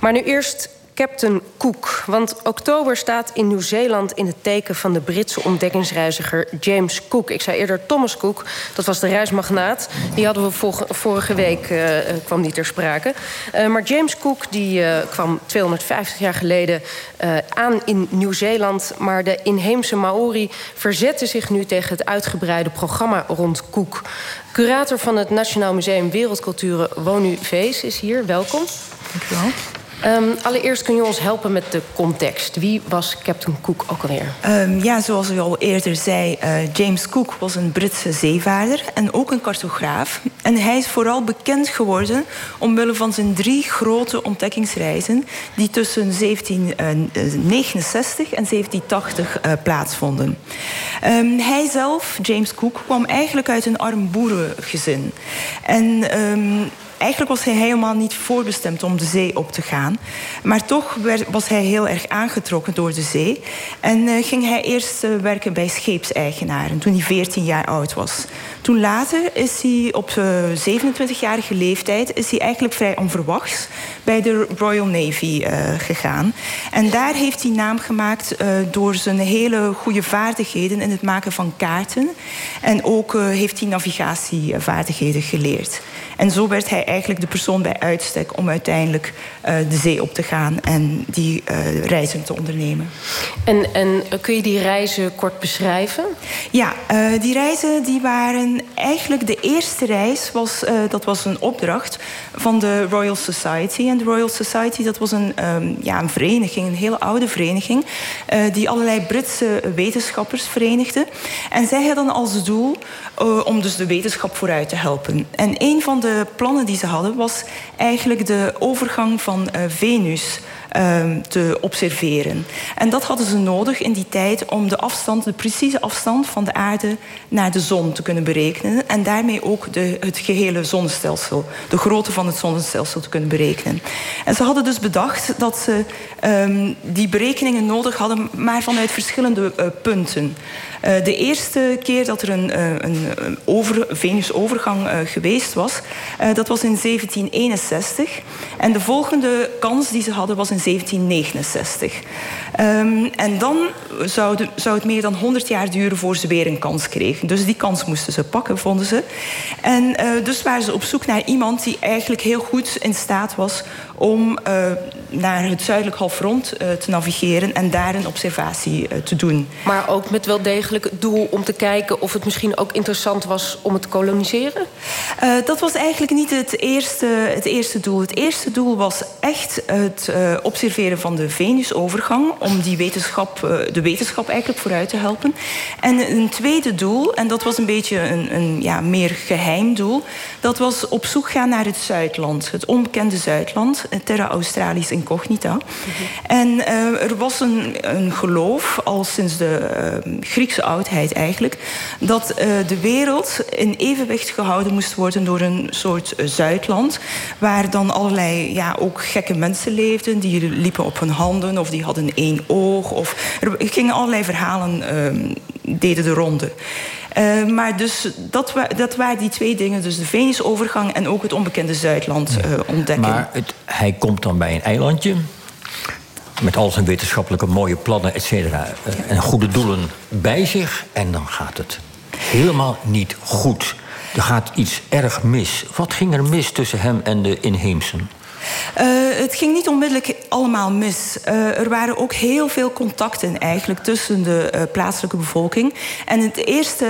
Maar nu eerst Captain Cook. Want oktober staat in Nieuw-Zeeland in het teken van de Britse ontdekkingsreiziger James Cook. Ik zei eerder Thomas Cook, dat was de reismagnaat. Die hadden we vorige week, uh, kwam die ter sprake. Uh, maar James Cook die, kwam 250 jaar geleden aan in Nieuw-Zeeland. Maar de inheemse Maori verzetten zich nu tegen het uitgebreide programma rond Cook. Curator van het Nationaal Museum Wereldculturen, Wonu Vees, is hier. Welkom. Dankjewel. Um, allereerst kun je ons helpen met de context. Wie was Captain Cook ook alweer? Um, ja, zoals u al eerder zei, uh, James Cook was een Britse zeevaarder en ook een cartograaf. En hij is vooral bekend geworden omwille van zijn drie grote ontdekkingsreizen die tussen 1769 en 1780 uh, plaatsvonden. Um, hij zelf, James Cook, kwam eigenlijk uit een arm boerengezin. En Eigenlijk was hij helemaal niet voorbestemd om de zee op te gaan. Maar toch was hij heel erg aangetrokken door de zee. En uh, ging hij eerst uh, werken bij scheepseigenaren toen hij 14 jaar oud was. Toen later is hij op uh, eh, 27-jarige leeftijd is hij eigenlijk vrij onverwachts bij de Royal Navy gegaan. En daar heeft hij naam gemaakt door zijn hele goede vaardigheden in het maken van kaarten. En ook heeft hij navigatievaardigheden geleerd. En zo werd hij eigenlijk de persoon bij uitstek om uiteindelijk uh, de zee op te gaan en die uh, reizen te ondernemen. En, en kun je die reizen kort beschrijven? Ja, uh, die reizen die waren eigenlijk de eerste reis was dat was een opdracht van de Royal Society. En de Royal Society dat was een, um, ja, een vereniging, een hele oude vereniging, die allerlei Britse wetenschappers verenigde. En zij hadden als doel om dus de wetenschap vooruit te helpen. En een van de de plannen die ze hadden was eigenlijk de overgang van uh, Venus te observeren. En dat hadden ze nodig in die tijd om de afstand, de precieze afstand van de aarde naar de zon te kunnen berekenen. En daarmee ook de, het gehele zonnestelsel, de grootte van het zonnestelsel te kunnen berekenen. En ze hadden dus bedacht dat ze um, die berekeningen nodig hadden, maar vanuit verschillende uh, punten. Uh, de eerste keer dat er een, uh, een over, Venusovergang geweest was, dat was in 1761. En de volgende kans die ze hadden was in 1769. Um, en dan zou, zou, het meer dan 100 jaar duren voor ze weer een kans kregen. Dus die kans moesten ze pakken, vonden ze. En uh, dus waren ze op zoek naar iemand die eigenlijk heel goed in staat was om uh, naar het zuidelijk halfrond uh, te navigeren en daar een observatie te doen. Maar ook met wel degelijk het doel om te kijken of het misschien ook interessant was om het te koloniseren? dat was eigenlijk niet het eerste, het eerste doel. Het eerste doel was echt het observeren van de Venusovergang om die wetenschap, eh, de wetenschap eigenlijk vooruit te helpen. En een tweede doel, en dat was een beetje een, een ja, meer geheim doel, dat was op zoek gaan naar het Zuidland, het onbekende Zuidland, Terra Australis Incognita. Mm En uh, er was een, een, geloof, al sinds de uh, Griekse oudheid eigenlijk, dat uh, de wereld in evenwicht gehouden moest worden door een soort Zuidland, waar dan allerlei ja, ook gekke mensen leefden, die liepen op hun handen of die hadden één oog. Of, er gingen allerlei verhalen, uh, deden de ronde. Uh, maar dus dat, wa dat waren die twee dingen. Dus de Venusovergang en ook het onbekende Zuidland uh, ontdekken. Maar het, hij komt dan bij een eilandje. Met al zijn wetenschappelijke mooie plannen, et cetera. Uh, en goede doelen bij zich. En dan gaat het helemaal niet goed. Er gaat iets erg mis. Wat ging er mis tussen hem en de inheemsen? Uh, het ging niet onmiddellijk allemaal mis. Uh, er waren ook heel veel contacten eigenlijk tussen de uh, plaatselijke bevolking. En het eerste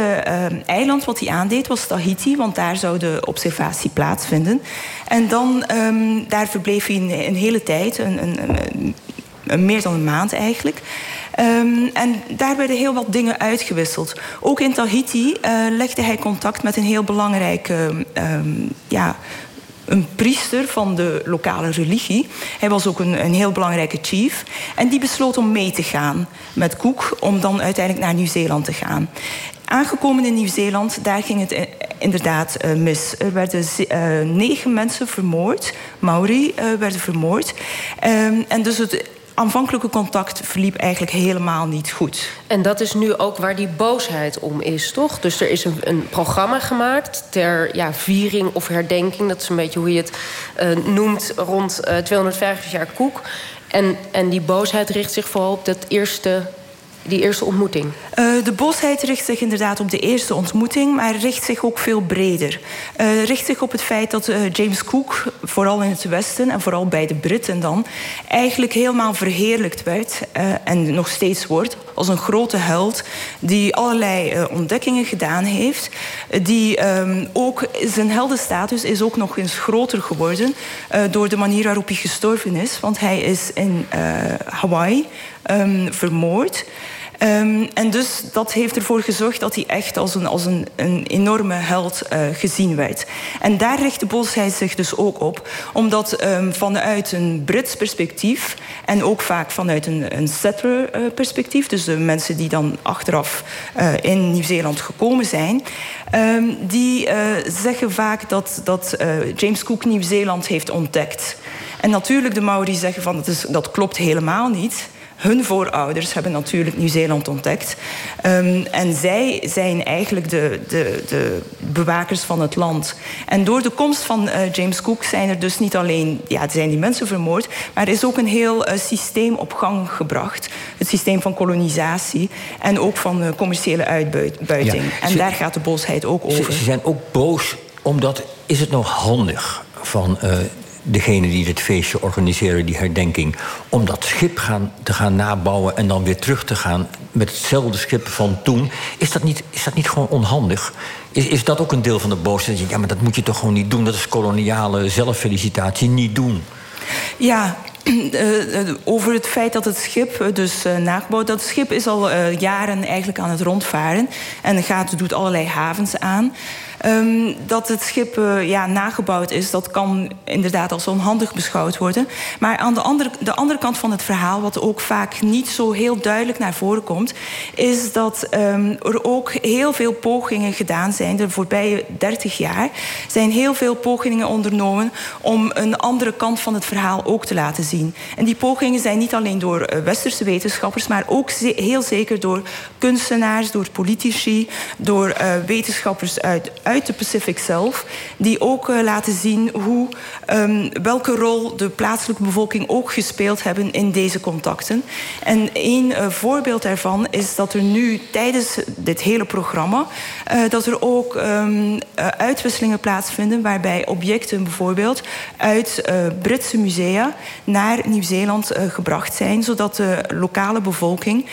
eiland wat hij aandeed was Tahiti, want daar zou de observatie plaatsvinden. En dan um, daar verbleef hij een, hele tijd, een, een, een, meer dan een maand eigenlijk. Um, en daar werden heel wat dingen uitgewisseld. Ook in Tahiti legde hij contact met een heel belangrijke um, ja, een priester van de lokale religie. Hij was ook een, een heel belangrijke chief. En die besloot om mee te gaan met Cook om dan uiteindelijk naar Nieuw-Zeeland te gaan. Aangekomen in Nieuw-Zeeland, daar ging het eh, inderdaad uh, mis. Er werden uh, negen mensen vermoord. Maori werden vermoord. Um, en dus het aanvankelijke contact verliep eigenlijk helemaal niet goed. En dat is nu ook waar die boosheid om is, toch? Dus er is een, een programma gemaakt ter ja, viering of herdenking... dat is een beetje hoe je het uh, noemt, rond uh, 250 jaar Koek... En, en die boosheid richt zich vooral op dat eerste die eerste ontmoeting? Uh, de boosheid richt zich inderdaad op de eerste ontmoeting, maar richt zich ook veel breder. Uh, richt zich op het feit dat uh, James Cook, vooral in het Westen en vooral bij de Britten dan, eigenlijk helemaal verheerlijkt werd en nog steeds wordt als een grote held die allerlei ontdekkingen gedaan heeft. Die um, ook zijn heldenstatus is ook nog eens groter geworden door de manier waarop hij gestorven is, want hij is in Hawaii um, vermoord. Um, en dus dat heeft ervoor gezorgd dat hij echt als een, als een, een enorme held uh, gezien werd. En daar richt de boosheid zich dus ook op. Omdat um, vanuit een Brits perspectief... en ook vaak vanuit een, een settler uh, perspectief... dus de mensen die dan achteraf uh, in Nieuw-Zeeland gekomen zijn... Um, die zeggen vaak dat, dat James Cook Nieuw-Zeeland heeft ontdekt. En natuurlijk de Maori zeggen van dat, is, dat klopt helemaal niet hun voorouders hebben natuurlijk Nieuw-Zeeland ontdekt. Um, en zij zijn eigenlijk de, de, de, bewakers van het land. En door de komst van uh, James Cook zijn er dus niet alleen ja, zijn die mensen vermoord, maar er is ook een heel uh, systeem op gang gebracht. Het systeem van kolonisatie en ook van uh, commerciële uitbuiting. Ja, en daar gaat de boosheid ook over. Ze, ze zijn ook boos omdat is het nog handig van degene die dit feestje organiseren, die herdenking, om dat schip gaan, te gaan nabouwen en dan weer terug te gaan met hetzelfde schip van toen, is dat niet, is dat niet gewoon onhandig? Is, is dat ook een deel van de boosheid? Ja, maar dat moet je toch gewoon niet doen? Dat is koloniale zelffelicitatie, niet doen. Ja, uh, over het feit dat het schip dus uh, nagebouwd... dat schip is al jaren eigenlijk aan het rondvaren... en gaat, doet allerlei havens aan... Um, dat het schip uh, ja, nagebouwd is, dat kan inderdaad als onhandig beschouwd worden. Maar aan de andere, de andere kant van het verhaal, wat ook vaak niet zo heel duidelijk naar voren komt, is dat um, er ook heel veel pogingen gedaan zijn. De voorbije 30 jaar zijn heel veel pogingen ondernomen om een andere kant van het verhaal ook te laten zien. En die pogingen zijn niet alleen door uh, westerse wetenschappers, maar ook heel zeker door kunstenaars, door politici, door uh, wetenschappers uit uit de Pacific zelf, die ook uh, laten zien hoe, um, welke rol de plaatselijke bevolking ook gespeeld hebben in deze contacten. En een uh, voorbeeld daarvan is dat er nu tijdens dit hele programma uh, dat er ook um, uitwisselingen plaatsvinden waarbij objecten bijvoorbeeld uit Britse musea naar Nieuw-Zeeland gebracht zijn, zodat de lokale bevolking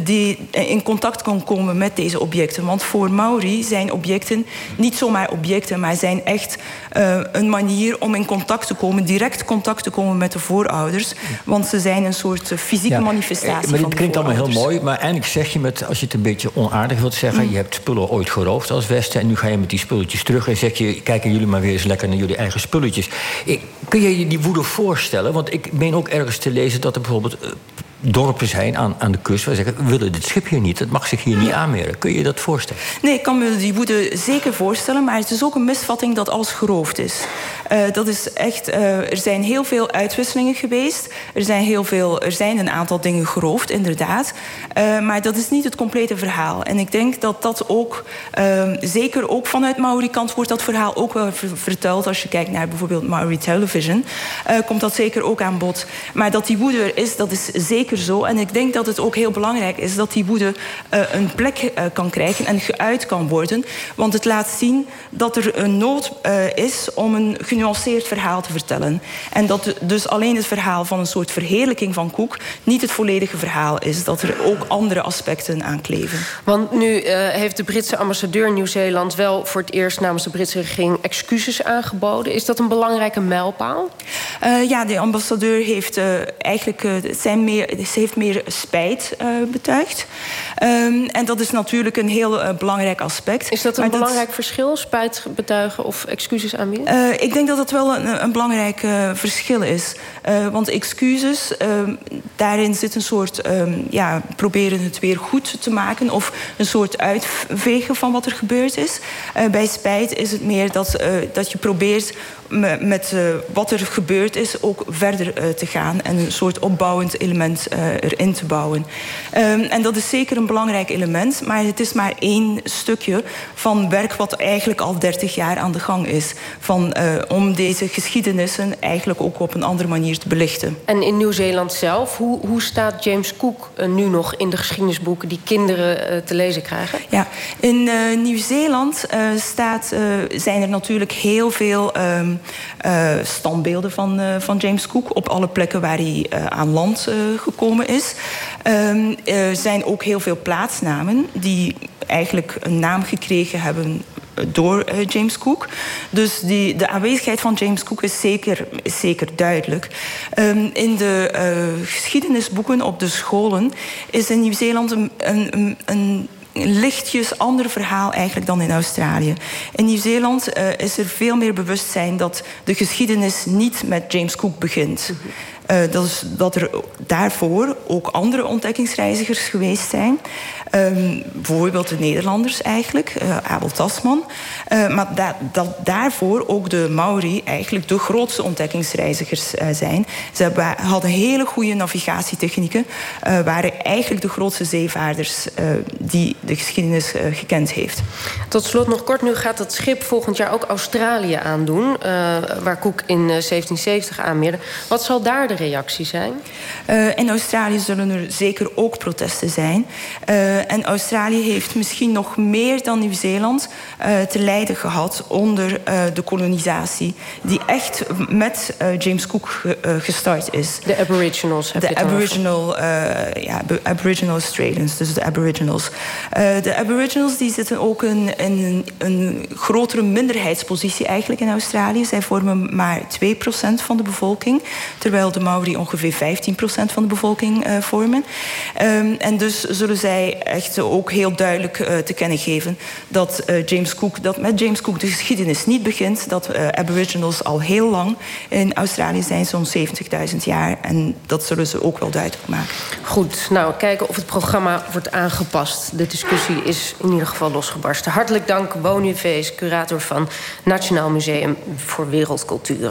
die in contact kan komen met deze objecten. Want voor Maori zijn objecten niet zomaar objecten, maar zijn echt uh, een manier om in contact te komen, direct contact te komen met de voorouders. Want ze zijn een soort fysieke ja, manifestatie. Maar dit klinkt allemaal heel mooi, maar eigenlijk zeg je met, als je het een beetje onaardig wilt zeggen, mm. je hebt spullen ooit geroofd als Westen en nu ga je met die spulletjes terug en zeg je, kijken jullie maar weer eens lekker naar jullie eigen spulletjes. Kun je je die woede voorstellen? Want ik meen ook ergens te lezen dat er bijvoorbeeld dorpen zijn aan, aan de kust waar zeggen: we willen dit schip hier niet, het mag zich hier niet aanmeren. Kun je dat voorstellen? Nee, ik kan me die woede zeker voorstellen, maar het is ook een misvatting dat alles geroofd is. Uh, dat is echt, uh, er zijn heel veel uitwisselingen geweest. Er zijn, heel veel, er zijn een aantal dingen geroofd, inderdaad. Uh, maar dat is niet het complete verhaal. En ik denk dat dat ook, zeker ook vanuit Maori-kant, wordt dat verhaal ook wel verteld. Als je kijkt naar bijvoorbeeld Maori Television, komt dat zeker ook aan bod. Maar dat die woede er is, dat is zeker zeker zo. En ik denk dat het ook heel belangrijk is dat die woede uh, een plek uh, kan krijgen en geuit kan worden. Want het laat zien dat er een nood uh, is om een genuanceerd verhaal te vertellen. En dat dus alleen het verhaal van een soort verheerlijking van Koek niet het volledige verhaal is. Dat er ook andere aspecten aan kleven. Want nu heeft de Britse ambassadeur Nieuw-Zeeland wel voor het eerst namens de Britse regering excuses aangeboden. Is dat een belangrijke mijlpaal? ja, de ambassadeur heeft eigenlijk zijn meer ze heeft meer spijt betuigd. Ehm, en dat is natuurlijk een heel belangrijk aspect. Is dat een belangrijk verschil, spijt betuigen of excuses aanbieden? ik denk dat dat wel een, een belangrijk verschil is. want excuses, ehm, daarin zit een soort um, ja, proberen het weer goed te maken of een soort uitvegen van wat er gebeurd is. bij spijt is het meer dat, dat je probeert met uh, wat er gebeurd is ook verder uh, te gaan en een soort opbouwend element uh, erin te bouwen. Um, en dat is zeker een belangrijk element, maar het is maar één stukje van werk wat eigenlijk al 30 jaar aan de gang is. Van, om deze geschiedenissen eigenlijk ook op een andere manier te belichten. En in Nieuw-Zeeland zelf, hoe, hoe staat James Cook nu nog in de geschiedenisboeken die kinderen te lezen krijgen? Ja, in Nieuw-Zeeland staat, zijn er natuurlijk heel veel. Um, uh, standbeelden van, uh, van James Cook op alle plekken waar hij uh, aan land gekomen is. Um, er zijn ook heel veel plaatsnamen die eigenlijk een naam gekregen hebben door James Cook. Dus die, de aanwezigheid van James Cook is zeker, is zeker duidelijk. Um, in de geschiedenisboeken op de scholen is in Nieuw-Zeeland een, een, een lichtjes ander verhaal eigenlijk dan in Australië. In Nieuw-Zeeland uh, is er veel meer bewustzijn dat de geschiedenis niet met James Cook begint. Uh, dat, is, dat er daarvoor ook andere ontdekkingsreizigers geweest zijn. Um, bijvoorbeeld de Nederlanders eigenlijk, uh, Abel Tasman. Uh, maar da dat daarvoor ook de Maori eigenlijk de grootste ontdekkingsreizigers zijn. Ze hadden hele goede navigatietechnieken. waren eigenlijk de grootste zeevaarders die de geschiedenis gekend heeft. Tot slot nog kort, nu gaat het schip volgend jaar ook Australië aandoen. waar Cook in 1770 aanmeerde. Wat zal daar de reactie zijn? in Australië zullen er zeker ook protesten zijn. Uh, en Australië heeft misschien nog meer dan Nieuw-Zeeland uh, te lijden gehad onder de kolonisatie, die echt met James Cook gestart is. De Aboriginals. De Aboriginal, ja, Aboriginal Australians, dus de Aboriginals. de Aboriginals die zitten ook in, in een grotere minderheidspositie eigenlijk in Australië. Zij vormen maar 2% van de bevolking, terwijl de Maori ongeveer 15% van de bevolking vormen. Um, en dus zullen zij echt ook heel duidelijk uh, te kennen geven dat uh, James Cook, dat met James Cook de geschiedenis niet begint. Dat Aboriginals al heel lang in Australië zijn, zo'n 70.000 jaar. En dat zullen ze ook wel duidelijk maken. Goed, nou kijken of het programma wordt aangepast. De discussie is in ieder geval losgebarsten. Hartelijk dank, Boniface, curator van Nationaal Museum voor Wereldcultuur.